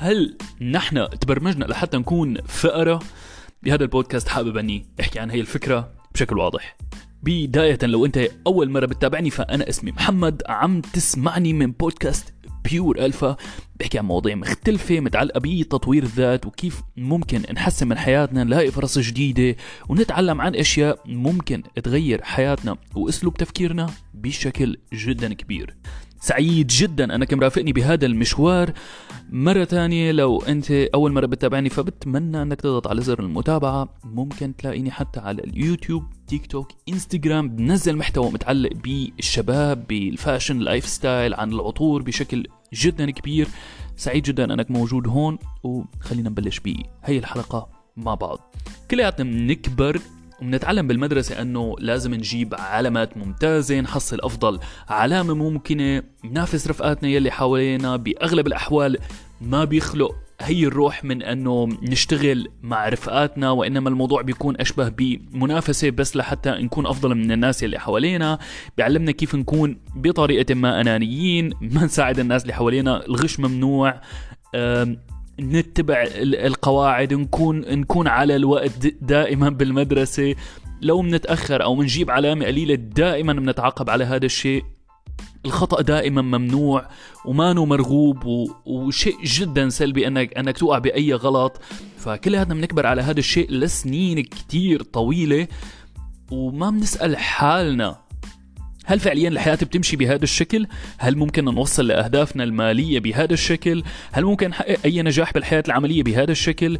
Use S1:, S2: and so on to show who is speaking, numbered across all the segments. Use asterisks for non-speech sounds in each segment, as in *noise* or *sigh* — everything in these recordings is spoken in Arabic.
S1: هل نحن تبرمجنا لحتى نكون فقرة؟ بهذا البودكاست حابب أني أحكي عن هي الفكرة بشكل واضح. بداية لو أنت أول مرة بتتابعني فأنا اسمي محمد. عم تسمعني من بودكاست بيور الفا بحكي عن مواضيع مختلفة متعلقة بتطوير الذات وكيف ممكن نحسن من حياتنا نلاقي فرص جديدة ونتعلم عن أشياء ممكن تغير حياتنا وأسلوب تفكيرنا بشكل جدا كبير. سعيد جدا أنك مرافقني بهذا المشوار. مرة ثانية لو أنت أول مرة بتتابعني فبتمنى أنك تضغط على زر المتابعة. ممكن تلاقيني حتى على اليوتيوب تيك توك إنستغرام. بنزل محتوى متعلق بالشباب بال fashion lifestyle عن العطور بشكل جدا كبير. سعيد جدا أنك موجود هون وخلينا نبلش بهي الحلقة مع بعض. كلياتنا بنكبر. وبنتعلم بالمدرسة أنه لازم نجيب علامات ممتازة نحصل أفضل علامة ممكنة ننافس رفقاتنا يلي حوالينا بأغلب الأحوال ما بيخلق هي الروح من إنه نشتغل مع رفقاتنا وإنما الموضوع بيكون أشبه بمنافسة بس لحتى نكون أفضل من الناس اللي حوالينا. بيعلمنا كيف نكون بطريقة ما أنانيين ما نساعد الناس اللي حوالينا الغش ممنوع. نتبع القواعد نكون نكون على الوقت دائما بالمدرسة. لو بنتاخر أو بنجيب علامة قليلة دائما بنتعاقب على هذا الشيء. الخطأ دائما ممنوع ومانو مرغوب و... وشيء جدا سلبي انك أنك توقع بأي غلط. فكلياتنا بنكبر على هذا الشيء لسنين كتير طويلة وما بنسال حالنا. هل فعليا الحياة بتمشي بهذا الشكل؟ هل ممكن نوصل لأهدافنا المالية بهذا الشكل؟ هل ممكن نحقق أي نجاح بالحياة العملية بهذا الشكل؟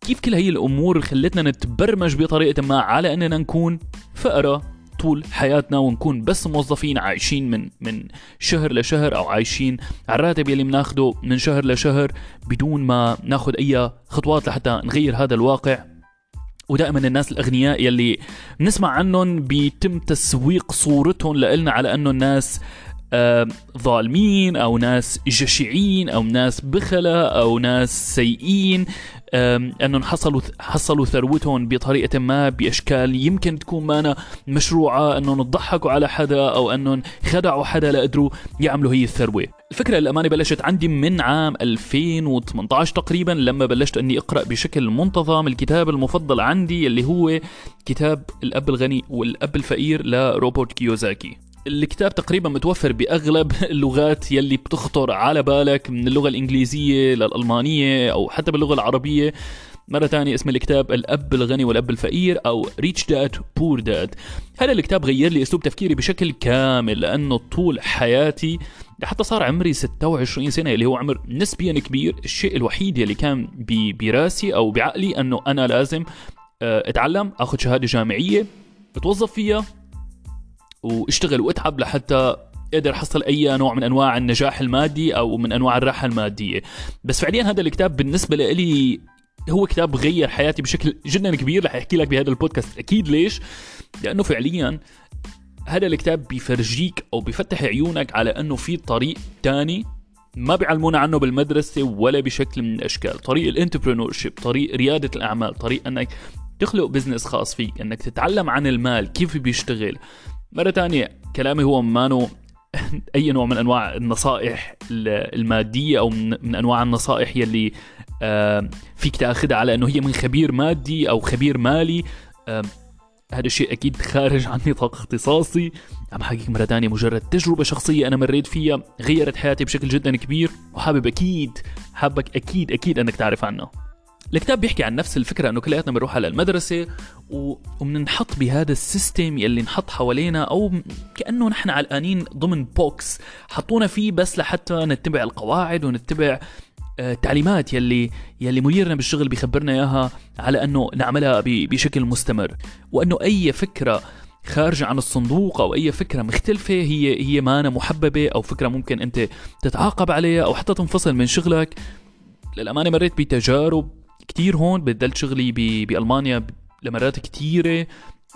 S1: كيف كل هي الأمور خلتنا نتبرمج بطريقة ما على أننا نكون فقرة طول حياتنا ونكون بس موظفين عايشين من من شهر لشهر أو عايشين على الراتب يلي بناخده من شهر لشهر بدون ما ناخذ أي خطوات لحتى نغير هذا الواقع ودائما الناس الأغنياء يلي بنسمع عنهم بيتم تسويق صورتهم لنا على إنه الناس ظالمين أو ناس جشعين أو ناس بخلة أو ناس سيئين. أنهم حصلوا حصلوا ثروتهم بطريقة ما بأشكال يمكن تكون مانا مشروعة أنهم ضحكوا على حدا أو أنهم خدعوا حدا لقدروا يعملوا هي الثروة. الفكرة الامانه بلشت عندي من عام 2018 تقريبا لما بلشت أني أقرأ بشكل منتظم الكتاب المفضل عندي اللي هو كتاب الأب الغني والأب الفقير لروبرت كيوزاكي. الكتاب تقريبا متوفر بأغلب *laughs* اللغات يلي بتخطر على بالك من اللغة الإنجليزية للألمانية أو حتى باللغة العربية. مرة ثانية اسم الكتاب الأب الغني والأب الفقير أو ريتش داد بور داد هذا الكتاب غير لي أسلوب تفكيري بشكل كامل لأنه طول حياتي حتى صار عمري 26 سنة اللي هو عمر نسبيا كبير الشيء الوحيد اللي كان براسي أو بعقلي أنه أنا لازم آه، أتعلم أخذ شهادة جامعية أتوظف فيها واشتغل واتعب لحتى قدر حصل أي نوع من أنواع النجاح المادي أو من أنواع الراحة المادية. بس فعليا هذا الكتاب بالنسبة لي هو كتاب غير حياتي بشكل جدا كبير رح أحكي لك بهذا البودكاست أكيد ليش؟ لأنه فعليا هذا الكتاب بيفرجيك أو بيفتح عيونك على أنه في طريق تاني ما بيعلمونا عنه بالمدرسة ولا بشكل من الأشكال. طريق ال entrepreneur طريق ريادة الأعمال طريق أنك تخلق business خاص فيك أنك تتعلم عن المال كيف بيشتغل. مرة تانية كلامي هو مانو *laughs* أي نوع من أنواع النصائح المادية أو من أنواع النصائح يلي فيك تأخذها على إنه هي من خبير مادي أو خبير مالي. هذا الشيء أكيد *laughs* خارج عن نطاق اختصاصي. عم حكيك مره ثانية مجرد تجربة شخصية أنا مريت فيها غيرت حياتي بشكل جدا كبير وحابب أكيد حابك أكيد أكيد أنك تعرف عنه. الكتاب بيحكي عن نفس الفكرة إنه كلياتنا بنروح على المدرسة وبننحط بهذا السيستم يلي انحط حوالينا أو كأنه نحن علقانين ضمن بوكس حطونا فيه بس لحتى نتبع القواعد ونتبع التعليمات آه، يلي يلي مديرنا بالشغل بيخبرنا إياها على إنه نعملها بشكل مستمر. وإنه أي فكرة خارجة عن الصندوق أو أي فكرة مختلفة هي هي ما أنا محببة أو فكرة ممكن أنت تتعاقب عليها أو حتى تنفصل من شغلك. للأمانة مريت بتجارب كتير هون بدلت شغلي بألمانيا لمرات كتيرة.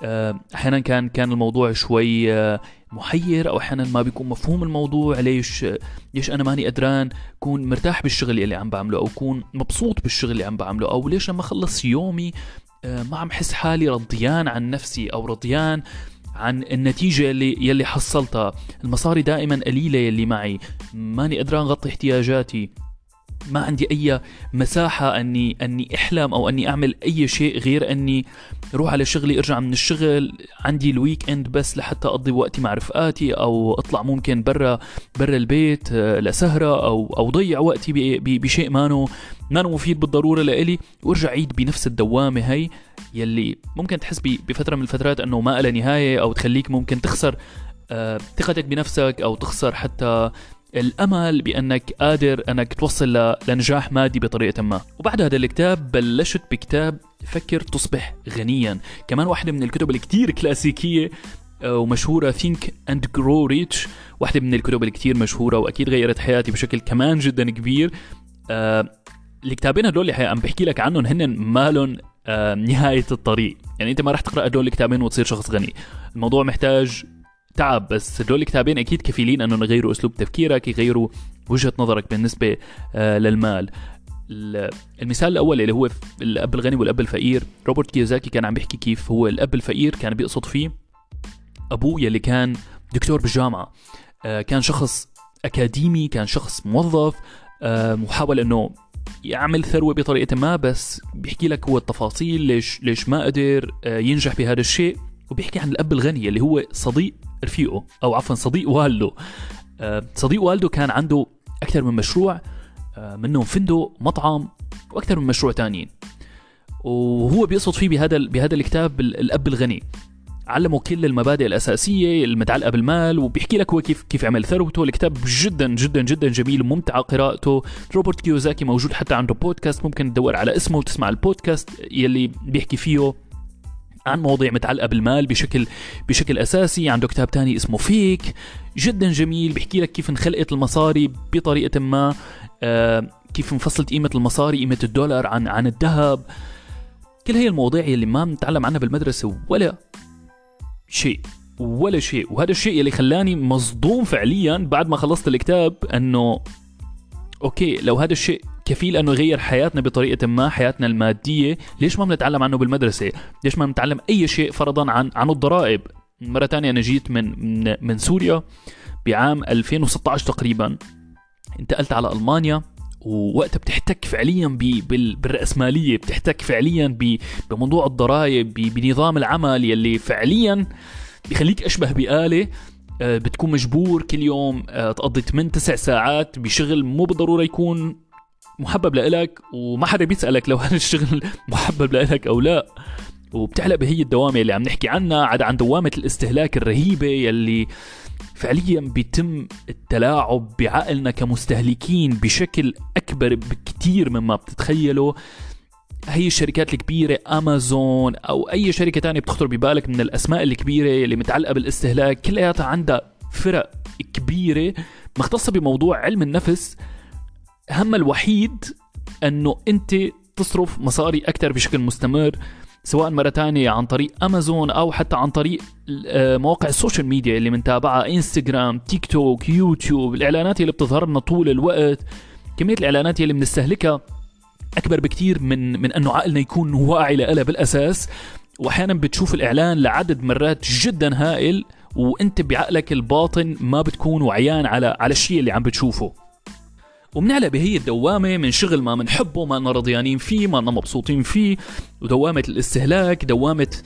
S1: آه، أحيانا كان كان الموضوع شوي آه، محير أو أحيانا ما بيكون مفهوم الموضوع ليش ليش أنا ماني قدران كون مرتاح بالشغل اللي عم بعمله أو كون مبسوط بالشغل اللي عم بعمله أو ليش لما اخلص يومي آه، ما عم حس حالي رضيان عن نفسي أو رضيان عن النتيجة اللي يلي حصلتها. المصاري دائما قليلة يلي معي. ماني قدران غطي احتياجاتي. ما عندي أي مساحة اني أني أحلم أو أني أعمل أي شيء غير أني أروح على شغلي أرجع من الشغل عندي ال weekend بس لحتى أقضي وقتي مع رفقاتي أو أطلع ممكن برا برا البيت آه، لسهرة أو أو ضيع وقتي بشيء مانو مانو مفيد بالضرورة لإلي. وارجع عيد بنفس الدوامة هي يلي ممكن تحس بفترة من الفترات أنه ما لها نهاية أو تخليك ممكن تخسر آه، ثقتك بنفسك أو تخسر حتى الأمل بأنك قادر أنك توصل لنجاح مادي بطريقة ما. وبعد هذا الكتاب بلشت بكتاب فكر تصبح غنيا. كمان واحدة من الكتب الكتير كلاسيكية آه، ومشهورة Think and Grow Rich. واحدة من الكتب الكتير مشهورة وأكيد غيرت حياتي بشكل كمان جدا كبير. آه الكتابين هدول اللي عم بحكي لك عنهم هن مالهم آه نهاية الطريق. يعني أنت ما رح تقرأ هدول الكتابين وتصير شخص غني. الموضوع محتاج تعب بس هدول الكتابين أكيد كفيلين أنهم يغيروا أسلوب تفكيرك يغيروا وجهة نظرك بالنسبة آه للمال. المثال الأول اللي هو الأب الغني والأب الفقير. روبرت كيوزاكي كان عم بيحكي كيف هو الأب الفقير كان بيقصد فيه أبوه يلي كان دكتور بالجامعة. آه كان شخص أكاديمي كان شخص موظف آه وحاول إنه يعمل ثروة بطريقة ما بس بيحكي لك هو التفاصيل ليش ليش ما قدر ينجح بهذا الشيء. وبيحكي عن الأب الغني اللي هو صديق رفيقه أو عفوا صديق والده. آه، صديق والده كان عنده أكثر من مشروع آه، منهم فندق مطعم وأكثر من مشروع تانيين. وهو بيقصد فيه بهذا بهذا الكتاب الأب الغني. علمه كل المبادئ الأساسية المتعلقة بالمال وبيحكي لك هو كيف كيف عمل ثروته. الكتاب جدا جدا جدا جميل وممتع قراءته. روبرت كيوزاكي موجود حتى عنده بودكاست ممكن تدور على اسمه وتسمع البودكاست يلي بيحكي فيه. عن مواضيع متعلقة بالمال بشكل بشكل أساسي. عنده كتاب تاني اسمه فيك. جدا جميل. بيحكي لك كيف انخلقت المصاري بطريقة ما. آه كيف انفصلت قيمة المصاري قيمة الدولار عن عن الذهب. كل هي المواضيع اللي ما بنتعلم عنها بالمدرسة ولا شيء ولا شيء. وهذا الشيء اللي خلاني مصدوم فعليا بعد ما خلصت الكتاب إنه أوكي لو هذا الشيء كفيل أنه يغير حياتنا بطريقة ما حياتنا المادية. ليش ما بنتعلم عنه بالمدرسة؟ ليش ما بنتعلم أي شيء فرضا عن عن الضرائب؟ مرة ثانية أنا جيت من من, من سوريا بعام 2016 تقريبا. انتقلت على ألمانيا ووقتها بتحتك فعليا بالرأسمالية بتحتك فعليا بموضوع الضرائب بنظام العمل يلي فعليا بخليك أشبه بآلة. آه، بتكون مجبور كل يوم آه، تقضي 8 9 ساعات بشغل مو بالضرورة يكون محبب لإلك وما حدا بيسألك لو هذا الشغل *laughs* محبب لإلك أو لا. وبتعلق بهي الدوامة اللي عم نحكي عنها عدا عن دوامة الاستهلاك الرهيبة يلي فعليا بيتم التلاعب بعقلنا كمستهلكين بشكل أكبر بكتير مما بتتخيلوا هي الشركات الكبيرة أمازون أو أي شركة تانية بتخطر ببالك من الأسماء الكبيرة اللي متعلقة بالاستهلاك. كلياتها عندها فرق كبيرة مختصة بموضوع علم النفس. هم الوحيد أنه أنت تصرف مصاري أكثر بشكل مستمر سواء مرة تانية عن طريق أمازون أو حتى عن طريق آه، مواقع ال social media اللي منتابعها إنستغرام تيك توك يوتيوب الإعلانات اللي بتظهر لنا طول الوقت. كمية الإعلانات اللي بنستهلكها أكبر بكتير من من أنه عقلنا يكون واعي لها بالأساس. وأحيانا بتشوف الإعلان لعدد مرات جدا هائل وأنت بعقلك الباطن ما بتكون وعيان على على الشيء اللي عم بتشوفه. وبنعلق بهي الدوامة من شغل ما بنحبه ما رضيانين فيه ما مبسوطين فيه ودوامة الاستهلاك دوامة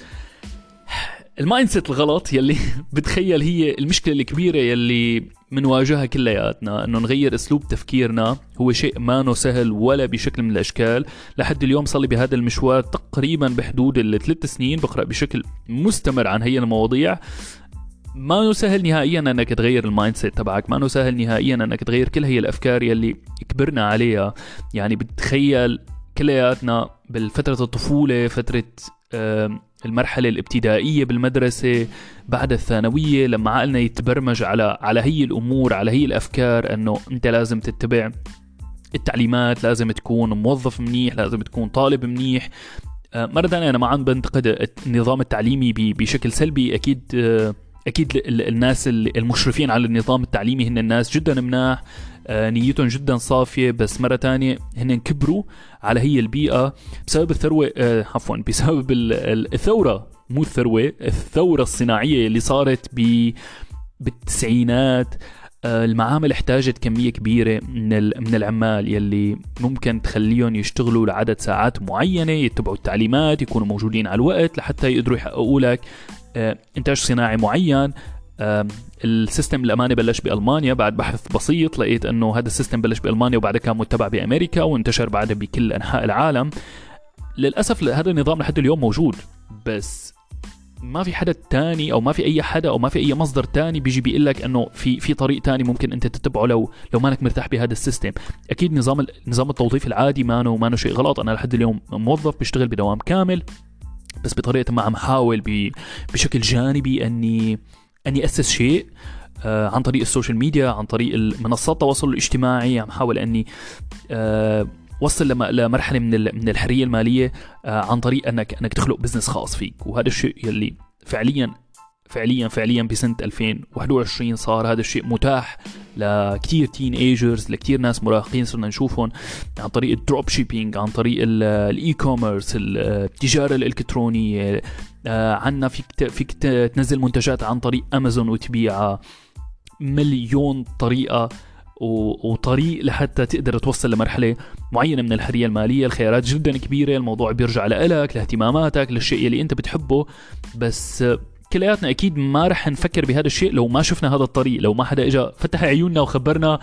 S1: ال mindset الغلط يلي *laughs* بتخيل هي المشكلة الكبيرة يلي بنواجهها كلياتنا إنه نغير أسلوب تفكيرنا هو شيء ما سهل ولا بشكل من الأشكال. لحد اليوم صار لي بهذا المشوار تقريبا بحدود الثلاث سنين بقرأ بشكل مستمر عن هي المواضيع. ما سهل نهائيا أنك تغير ال mindset تبعك. ما سهل نهائيا أنك تغير كل هي الأفكار يلي كبرنا عليها. يعني بتخيل كلياتنا بالفترة الطفولة فترة المرحلة الابتدائية بالمدرسة بعد الثانوية لما عقلنا يتبرمج على على هي الأمور على هي الأفكار أنه أنت لازم تتبع التعليمات لازم تكون موظف منيح لازم تكون طالب منيح. آه، مرة أنا ما عم بنتقد النظام التعليمي بشكل سلبي. أكيد آه، أكيد الناس المشرفين على النظام التعليمي هن الناس جدا مناح آه، نيتهم جدا صافية بس مرة تانية هن كبروا على هي البيئة بسبب الثروة آه، عفوا بسبب الثورة مو الثروة الثورة الصناعية اللي صارت ب بالتسعينات آه، المعامل احتاجت كمية كبيرة من من العمال يلي ممكن تخليهم يشتغلوا لعدد ساعات معينة يتبعوا التعليمات يكونوا موجودين على الوقت لحتى يقدروا يحققوا لك آه، إنتاج صناعي معين. ال system للأمانة بلش بألمانيا بعد بحث بسيط. لقيت إنه هذا ال system بلش بألمانيا وبعدها كان متبع بأمريكا وانتشر بعدها بكل أنحاء العالم. للأسف هذا النظام لحد اليوم موجود بس ما في حدا تاني أو ما في أي حدا أو ما في أي مصدر تاني بيجي بيقول لك إنه في في طريق تاني ممكن أنت تتبعه لو لو مانك مرتاح بهذا ال system. أكيد نظام نظام التوظيف العادي ما مانو شيء غلط. أنا لحد اليوم موظف بشتغل بدوام كامل. بس بطريقة ما عم حاول بشكل جانبي اني أني أسس شيء آه عن طريق ال social media عن طريق منصات التواصل الاجتماعي. عم حاول أني آه وصل لمرحلة من من الحرية المالية آه عن طريق انك أنك تخلق business خاص فيك. وهذا الشيء يلي فعليا فعليا فعليا بسنة 2021 صار هذا الشيء متاح لكثير teenagers لكثير ناس مراهقين صرنا نشوفهم عن طريق ال dropshipping عن طريق ال e-commerce التجارة الإلكترونية. آه، عنا فيك فيك تنزل منتجات عن طريق امازون وتبيعها مليون طريقة وطريق لحتى تقدر توصل لمرحلة معينة من الحرية المالية. الخيارات جدا كبيرة الموضوع بيرجع لك لاهتماماتك للشيء اللي أنت بتحبه. بس كلياتنا أكيد ما رح نفكر بهذا الشيء لو ما شفنا هذا الطريق لو ما حدا اجى فتح عيوننا وخبرنا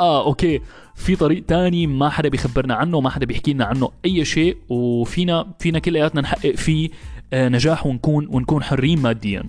S1: آه okay في طريق تاني ما حدا بيخبرنا عنه ما حدا بيحكي لنا عنه أي شيء وفينا فينا كلياتنا نحقق فيه آه، نجاح ونكون ونكون حرين ماديا.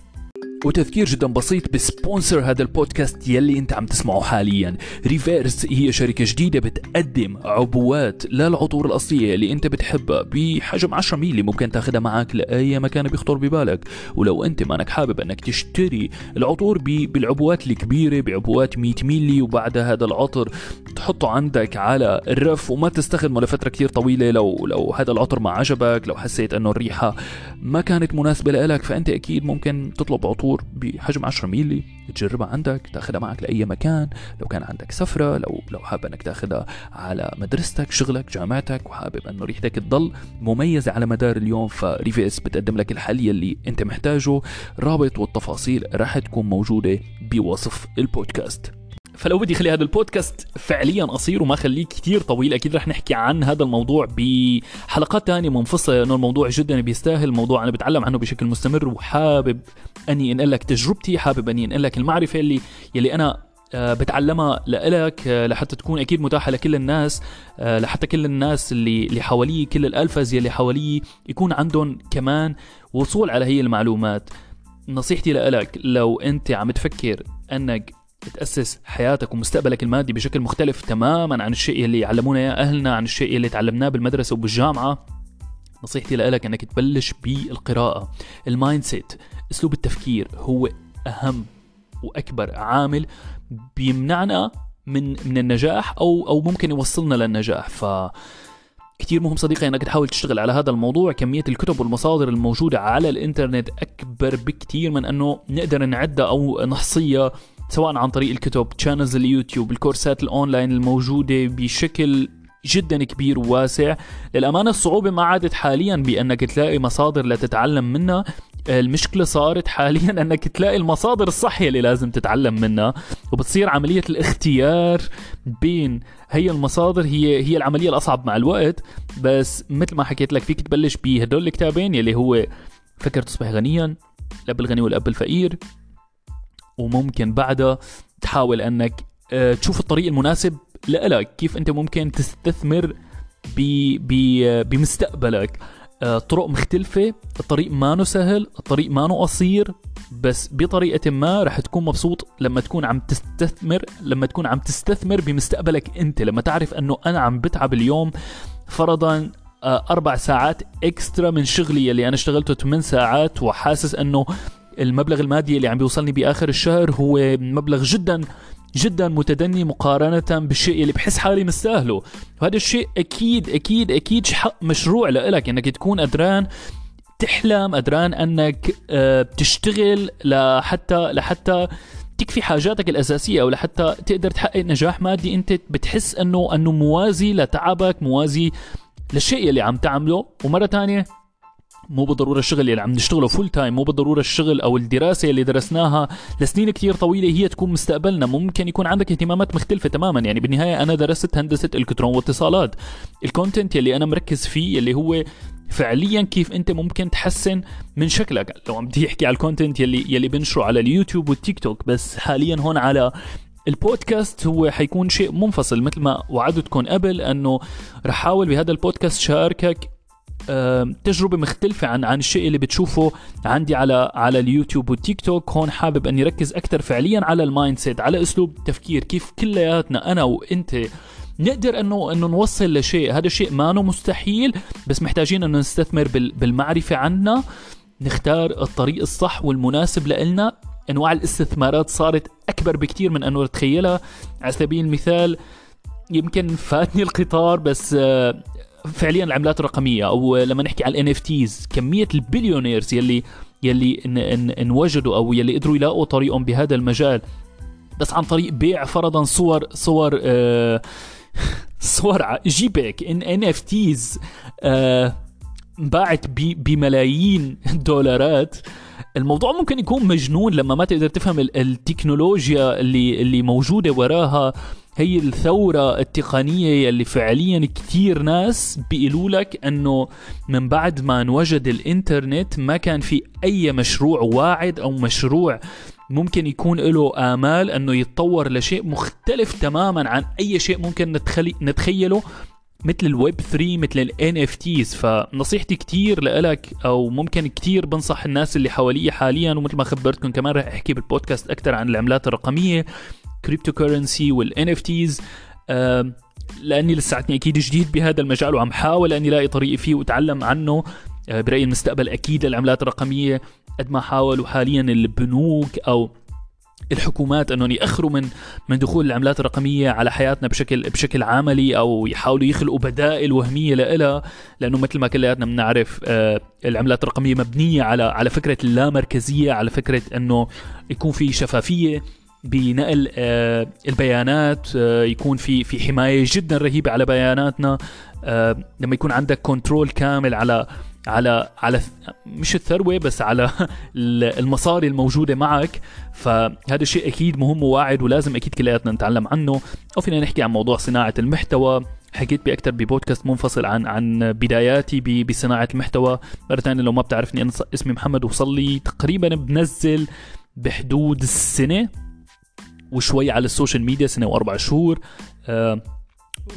S1: وتذكير جدا بسيط ب sponsor هذا البودكاست يلي أنت عم تسمعه حاليا. ريفيرس هي شركة جديدة بتقدم عبوات للعطور الأصلية اللي أنت بتحبها بحجم 10 ميلي ممكن تاخدها معك لأي مكان بيخطر ببالك. ولو أنت مانك حابب أنك تشتري العطور بالعبوات الكبيرة بعبوات 100 ميلي وبعدها هذا العطر تحطه عندك على الرف وما تستخدمه لفترة كتير طويلة. لو لو هذا العطر ما عجبك لو حسيت إنه الريحة ما كانت مناسبة لك فأنت أكيد ممكن تطلب عطور بحجم 10 ميلي. تجربها عندك تاخذها معك لأي مكان. لو كان عندك سفرة لو لو حابب إنك تاخذها على مدرستك شغلك جامعتك وحابب إنه ريحتك تضل مميزة على مدار اليوم فريفيرس بتقدم لك الحل يلي أنت محتاجه. رابط والتفاصيل راح تكون موجودة بوصف البودكاست. فلو بدي اخلي هذا البودكاست فعليا قصير وما خليه كثير طويل أكيد رح نحكي عن هذا الموضوع بحلقات تانية منفصلة لأنه الموضوع جدا بيستاهل الموضوع أنا بتعلم عنه بشكل مستمر وحابب اني انقل لك تجربتي حابب اني انقل لك المعرفة اللي يلي أنا آه، بتعلمها لإلك آه، لحتى تكون أكيد متاحة لكل الناس آه، لحتى كل الناس اللي اللي حواليه كل الالفز يلي حواليه يكون عندهم كمان وصول على هي المعلومات. نصيحتي لإلك لو أنت عم تفكر أنك تأسس حياتك ومستقبلك المادي بشكل مختلف تماما عن الشيء اللي علمونا اياه أهلنا عن الشيء اللي تعلمناه بالمدرسة وبالجامعة. نصيحتي لك إنك تبلش بالقراءة. ال mindset أسلوب التفكير هو أهم وأكبر عامل بيمنعنا من من النجاح أو أو ممكن يوصلنا للنجاح. ف كثير مهم صديقي إنك تحاول تشتغل على هذا الموضوع. كمية الكتب والمصادر الموجودة على الإنترنت أكبر بكثير من أنه نقدر نعدها أو نحصيها سواء عن طريق الكتب channels اليوتيوب الكورسات الأونلاين الموجودة بشكل جدا كبير وواسع. للأمانة الصعوبة ما عادت حاليا بأنك تلاقي مصادر لتتعلم منها. المشكلة صارت حاليا أنك تلاقي المصادر الصح اللي لازم تتعلم منها. وبتصير عملية الاختيار بين هي المصادر هي هي العملية الأصعب مع الوقت. بس مثل ما حكيت لك فيك تبلش بهدول الكتابين يلي هو فكر تصبح غنيا الأب الغني والأب الفقير. وممكن بعدها تحاول أنك آه، تشوف الطريق المناسب لإلك كيف أنت ممكن تستثمر بمستقبلك. آه، طرق مختلفة الطريق ما سهل الطريق ما قصير بس بطريقة ما رح تكون مبسوط لما تكون عم تستثمر لما تكون عم تستثمر بمستقبلك أنت. لما تعرف أنه أنا عم بتعب اليوم فرضا آه، أربع ساعات إكسترا من شغلي اللي أنا اشتغلته 8 ساعات وحاسس أنه المبلغ المادي اللي عم بيوصلني بآخر الشهر هو مبلغ جدا جدا متدني مقارنة بالشيء اللي بحس حالي مستاهله. وهذا الشيء أكيد أكيد أكيد حق مشروع لإلك إنك تكون قدران تحلم قدران أنك آه، تشتغل لحتى لحتى تكفي حاجاتك الأساسية أو لحتى تقدر تحقق نجاح مادي. أنت بتحس أنه أنه موازي لتعبك موازي للشيء اللي عم تعمله. ومرة تانية مو بالضرورة الشغل اللي عم نشتغله full time مو بالضرورة الشغل أو الدراسة اللي درسناها. لسنين كتير طويلة هي تكون مستقبلنا ممكن يكون عندك اهتمامات مختلفة تماما. يعني بالنهاية أنا درست هندسة إلكترون واتصالات. ال content اللي أنا مركز فيه اللي هو فعليا كيف أنت ممكن تحسن من شكلك. لو عم بدي أحكي على ال content يلي يلي بنشره على اليوتيوب والتيك توك بس حاليا هون على البودكاست هو حيكون شيء منفصل مثل ما وعدتكم قبل أنه رح أحاول بهذا البودكاست شاركك تجربة مختلفة عن عن الشيء اللي بتشوفه عندي على على اليوتيوب والتيك توك. هون حابب أني ركز أكثر فعليا على ال mindset على أسلوب التفكير كيف كلياتنا أنا وأنت نقدر انه إنه نوصل لشيء. هذا الشيء ما مستحيل بس محتاجين إنه نستثمر بالمعرفة عنا نختار الطريق الصح والمناسب لنا أنواع الاستثمارات صارت أكبر بكثير من أنه نتخيلها على سبيل المثال يمكن فاتني القطار بس آه، فعليا العملات الرقمية أو لما نحكي على الان كمية ال billionaires يلي يلي انوجدوا أو يلي قدروا يلاقوا طريقهم بهذا المجال. بس عن طريق بيع فرضا صور صور آه *laughs* صور JPEG إن NFTs باعت بملايين *laughs* الدولارات الموضوع ممكن يكون مجنون لما ما تقدر تفهم التكنولوجيا اللي اللي موجودة وراها. هي الثورة التقنية اللي فعليا كتير ناس بيقولوا لك إنه من بعد ما انوجد الإنترنت ما كان في أي مشروع واعد أو مشروع ممكن يكون له آمال أنه يتطور لشيء مختلف تماما عن أي شيء ممكن نتخيله مثل الويب 3 مثل ال NFTs فنصيحتي كتير لإلك أو ممكن كتير بنصح الناس اللي حوالي حاليا ومثل ما خبرتكم كمان رح أحكي بالبودكاست أكثر عن العملات الرقمية. cryptocurrency وال NFTs لأني لساتني أكيد جديد بهذا المجال وعم حاول أني الاقي طريقي فيه وأتعلم عنه. آه، برأيي المستقبل أكيد للعملات الرقمية قد ما حاولوا حاليا البنوك أو الحكومات أنهم يأخروا من من دخول العملات الرقمية على حياتنا بشكل بشكل عملي أو يحاولوا يخلقوا بدائل وهمية لها لأنه مثل ما كلياتنا بنعرف آه، العملات الرقمية مبنية على على فكرة اللامركزية على فكرة أنه يكون في شفافية. بنقل آه، البيانات آه، يكون في في حماية جدا رهيبة على بياناتنا لما يكون عندك كنترول كامل على على على مش الثروة بس على *laughs* المصاري الموجودة معك. فهذا الشيء أكيد مهم وواعد ولازم أكيد كلياتنا نتعلم عنه. أو فينا نحكي عن موضوع صناعة المحتوى. حكيت بأكثر ببودكاست منفصل عن عن بداياتي بصناعة المحتوى. مرة ثانية لو ما بتعرفني أنا اسمي محمد وصار لي تقريبا بنزل بحدود السنة. وشوي على السوشيال ميديا سنة وأربع شهور. أه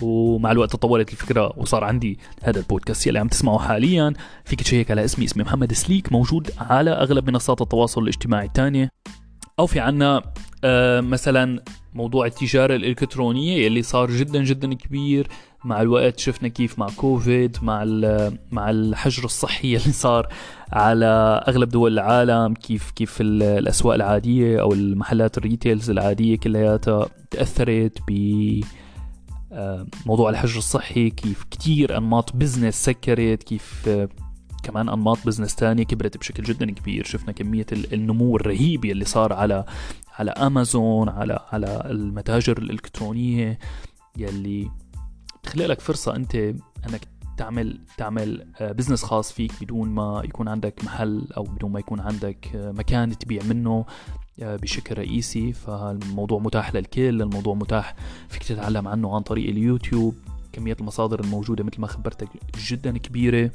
S1: ومع الوقت تطورت الفكرة وصار عندي هذا البودكاست اللي عم تسمعه حاليا. فيك check على اسمي اسمي محمد سليك موجود على أغلب منصات التواصل الاجتماعي الثانية أو في عنا آه مثلا موضوع التجارة الإلكترونية اللي صار جدا جدا كبير. مع الوقت شفنا كيف مع كوفيد مع مع الحجر الصحي اللي صار على أغلب دول العالم كيف كيف الأسواق العادية أو المحلات ال retails العادية كلياتها تأثرت ب آه، موضوع الحجر الصحي كيف كتير أنماط business سكرت كيف آه، كمان أنماط business تانية كبرت بشكل جدا كبير. شفنا كمية النمو الرهيب اللي صار على على امازون على على المتاجر الإلكترونية يلي بتخلق لك فرصة أنت إنك تعمل تعمل بزنس آه، خاص فيك بدون ما يكون عندك محل أو بدون ما يكون عندك مكان تبيع منه آه، بشكل رئيسي. فالموضوع متاح للكل الموضوع متاح فيك تتعلم عنه عن طريق اليوتيوب. كمية المصادر الموجودة مثل ما خبرتك جدا كبيرة.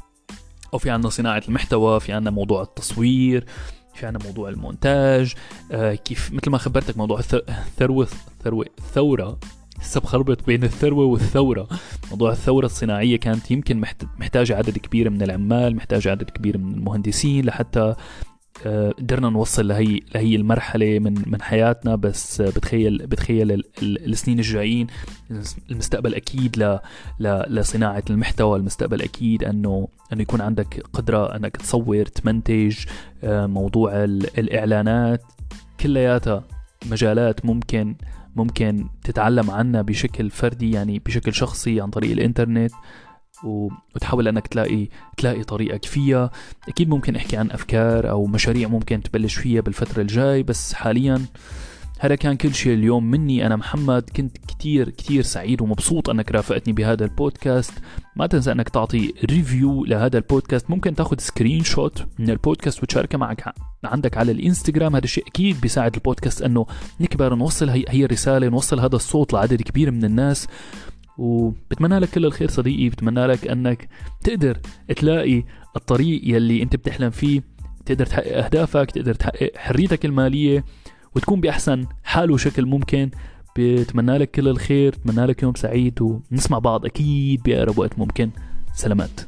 S1: أو في عنا صناعة المحتوى في عنا موضوع التصوير في عنا موضوع المونتاج آه كيف مثل ما خبرتك موضوع الثروة الثروة الثورة لسه بخربط بين الثروة والثورة. موضوع الثورة الصناعية كانت يمكن محتاجة عدد كبير من العمال محتاجة عدد كبير من المهندسين لحتى آه، قدرنا نوصل لهي لهي المرحلة من من حياتنا. بس بتخيل بتخيل السنين الجايين المستقبل أكيد ل لصناعة المحتوى. المستقبل أكيد أنه أنه يكون عندك قدرة أنك تصور تمنتج آه، موضوع الإعلانات. كلياتها مجالات ممكن ممكن تتعلم عنها بشكل فردي يعني بشكل شخصي عن طريق الإنترنت وتحاول أنك تلاقي تلاقي طريقك فيها أكيد ممكن أحكي عن أفكار أو مشاريع ممكن تبلش فيها بالفترة الجاية بس حاليا هذا كان كل شيء اليوم مني. أنا محمد. كنت كتير كتير سعيد ومبسوط أنك رافقتني بهذا البودكاست. ما تنسى أنك تعطي review لهذا البودكاست. ممكن تاخذ screenshot من البودكاست وتشاركه معك عندك على الإنستغرام. هذا الشيء أكيد بيساعد البودكاست أنه نكبر نوصل هي, هي الرسالة نوصل هذا الصوت لعدد كبير من الناس. وبتمنى لك كل الخير صديقي. بتمنى لك أنك تقدر تلاقي الطريق يلي أنت بتحلم فيه. تقدر تحقق أهدافك. تقدر تحقق حريتك المالية. وتكون بأحسن حال وشكل ممكن. بتمنى لك كل الخير بتمنى لك يوم سعيد ونسمع بعض أكيد بأقرب وقت ممكن. سلامات.